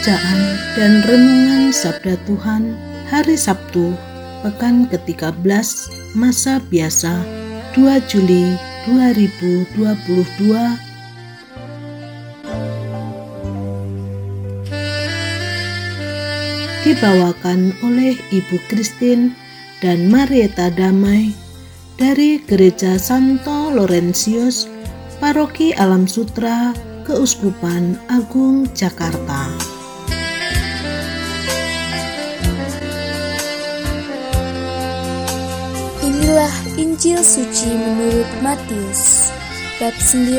Bacaan dan Renungan Sabda Tuhan Hari Sabtu, Pekan ke-13, Masa Biasa, 2 Juli 2022 dibawakan oleh Ibu Kristin dan Marieta Damai dari Gereja Santo Laurentius, Paroki Alam Sutra, Keuskupan Agung Jakarta. Inilah Injil suci menurut Matius bab 9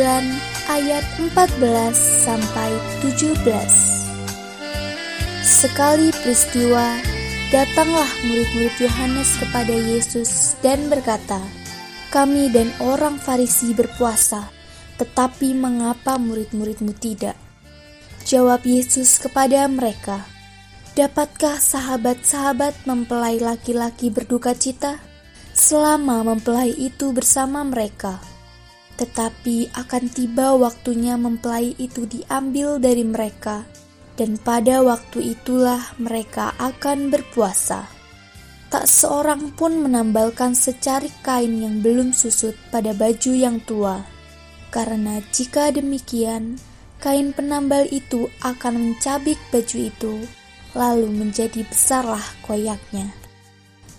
ayat 14 sampai 17. Sekali peristiwa, datanglah murid-murid Yohanes kepada Yesus dan berkata, "Kami dan orang Farisi berpuasa, tetapi mengapa murid-muridmu tidak?" Jawab Yesus kepada mereka, "Dapatkah sahabat-sahabat mempelai laki-laki berduka cita?" Selama mempelai itu bersama mereka. Tetapi akan tiba waktunya mempelai itu diambil dari mereka, dan pada waktu itulah mereka akan berpuasa. Tak seorang pun menambalkan secarik kain yang belum susut pada baju yang tua, karena jika demikian, kain penambal itu akan mencabik baju itu, lalu menjadi besarlah koyaknya.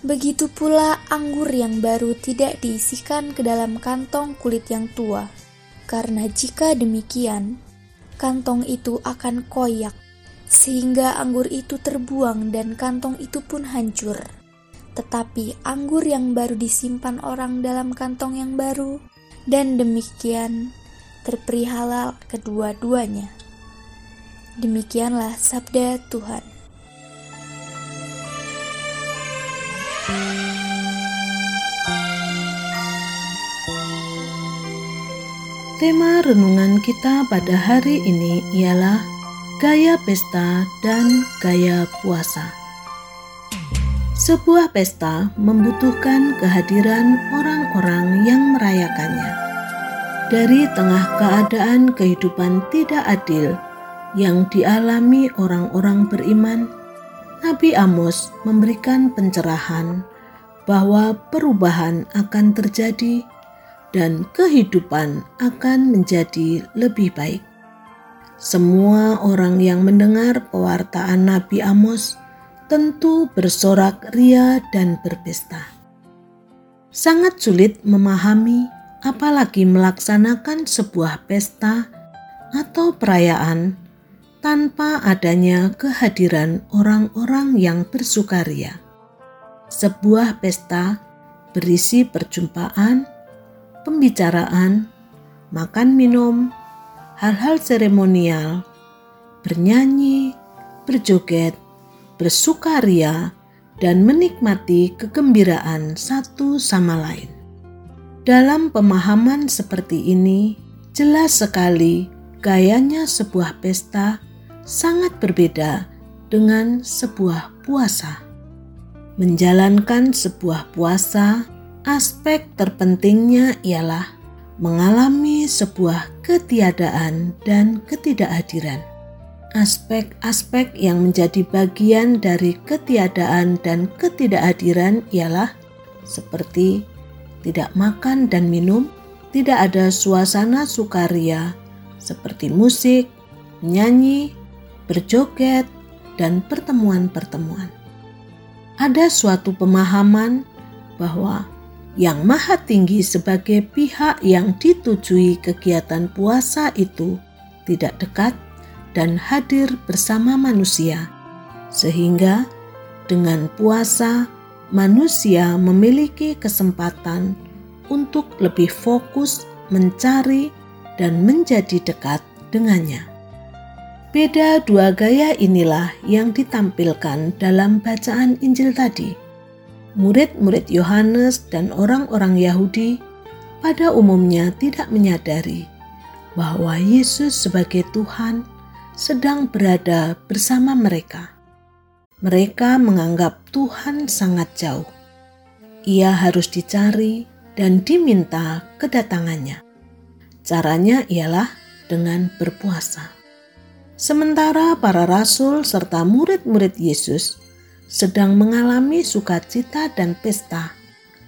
Begitu pula anggur yang baru tidak diisikan ke dalam kantong kulit yang tua, karena jika demikian, kantong itu akan koyak, sehingga anggur itu terbuang dan kantong itu pun hancur. Tetapi anggur yang baru disimpan orang dalam kantong yang baru, dan demikian terperihala kedua-duanya. Demikianlah sabda Tuhan. Tema renungan kita pada hari ini ialah gaya pesta dan gaya puasa. Sebuah pesta membutuhkan kehadiran orang-orang yang merayakannya. Dari tengah keadaan kehidupan tidak adil yang dialami orang-orang beriman, Nabi Amos memberikan pencerahan bahwa perubahan akan terjadi dan kehidupan akan menjadi lebih baik. Semua orang yang mendengar pewartaan Nabi Amos tentu bersorak ria dan berpesta. Sangat sulit memahami, apalagi melaksanakan sebuah pesta atau perayaan tanpa adanya kehadiran orang-orang yang bersukaria. Sebuah pesta berisi perjumpaan, pembicaraan, makan minum, hal-hal seremonial, bernyanyi, berjoget, bersukaria, dan menikmati kegembiraan satu sama lain. Dalam pemahaman seperti ini, jelas sekali gayanya sebuah pesta sangat berbeda dengan sebuah puasa. Menjalankan sebuah puasa aspek terpentingnya ialah mengalami sebuah ketiadaan dan ketidakhadiran. Aspek-aspek yang menjadi bagian dari ketiadaan dan ketidakhadiran ialah seperti tidak makan dan minum, tidak ada suasana sukaria seperti musik, nyanyi, berjoget, dan pertemuan-pertemuan. Ada suatu pemahaman bahwa yang maha tinggi sebagai pihak yang ditujui kegiatan puasa itu tidak dekat dan hadir bersama manusia, sehingga dengan puasa manusia memiliki kesempatan untuk lebih fokus mencari dan menjadi dekat dengannya. Beda dua gaya inilah yang ditampilkan dalam bacaan Injil tadi. Murid-murid Yohanes dan orang-orang Yahudi pada umumnya tidak menyadari bahwa Yesus sebagai Tuhan sedang berada bersama mereka. Mereka menganggap Tuhan sangat jauh. Ia harus dicari dan diminta kedatangannya. Caranya ialah dengan berpuasa. Sementara para rasul serta murid-murid Yesus sedang mengalami sukacita dan pesta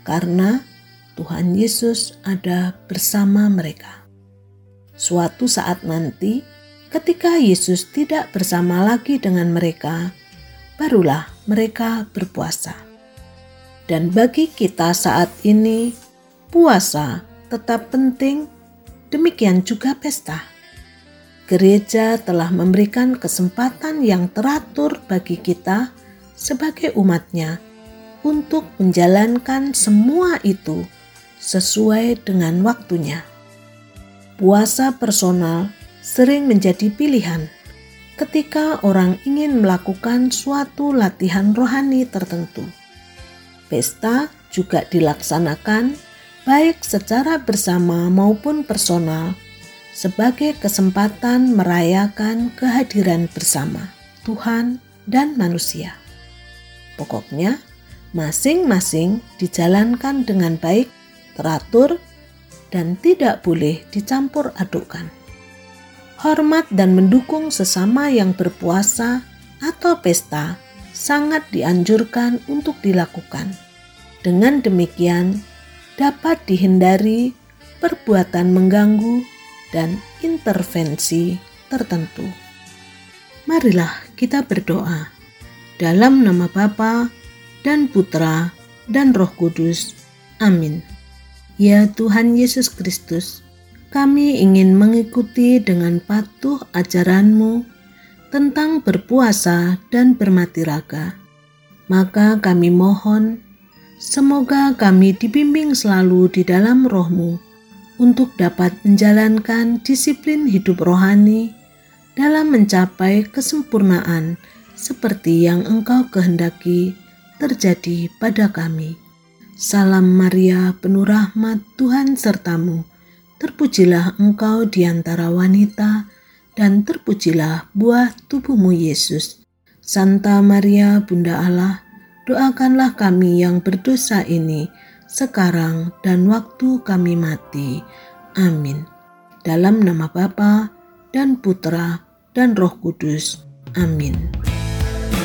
karena Tuhan Yesus ada bersama mereka. Suatu saat nanti, ketika Yesus tidak bersama lagi dengan mereka, barulah mereka berpuasa. Dan bagi kita saat ini, puasa tetap penting, demikian juga pesta gereja telah memberikan kesempatan yang teratur bagi kita sebagai umatnya untuk menjalankan semua itu sesuai dengan waktunya. Puasa personal sering menjadi pilihan ketika orang ingin melakukan suatu latihan rohani tertentu. Pesta juga dilaksanakan baik secara bersama maupun personal sebagai kesempatan merayakan kehadiran bersama Tuhan dan manusia. Pokoknya, masing-masing dijalankan dengan baik, teratur, dan tidak boleh dicampur adukkan. Hormat dan mendukung sesama yang berpuasa atau pesta sangat dianjurkan untuk dilakukan. Dengan demikian, dapat dihindari perbuatan mengganggu dan intervensi tertentu. Marilah kita berdoa dalam nama Bapa dan Putra dan Roh Kudus. Amin. Ya Tuhan Yesus Kristus, kami ingin mengikuti dengan patuh ajaranmu tentang berpuasa dan bermati raga. Maka kami mohon, semoga kami dibimbing selalu di dalam rohmu, untuk dapat menjalankan disiplin hidup rohani dalam mencapai kesempurnaan seperti yang Engkau kehendaki terjadi pada kami. Salam Maria, penuh rahmat Tuhan sertamu. Terpujilah engkau di antara wanita, dan terpujilah buah tubuhmu Yesus. Santa Maria, Bunda Allah, doakanlah kami yang berdosa ini sekarang dan waktu kami mati. Amin. Dalam nama Bapa dan Putra dan Roh Kudus. Amin.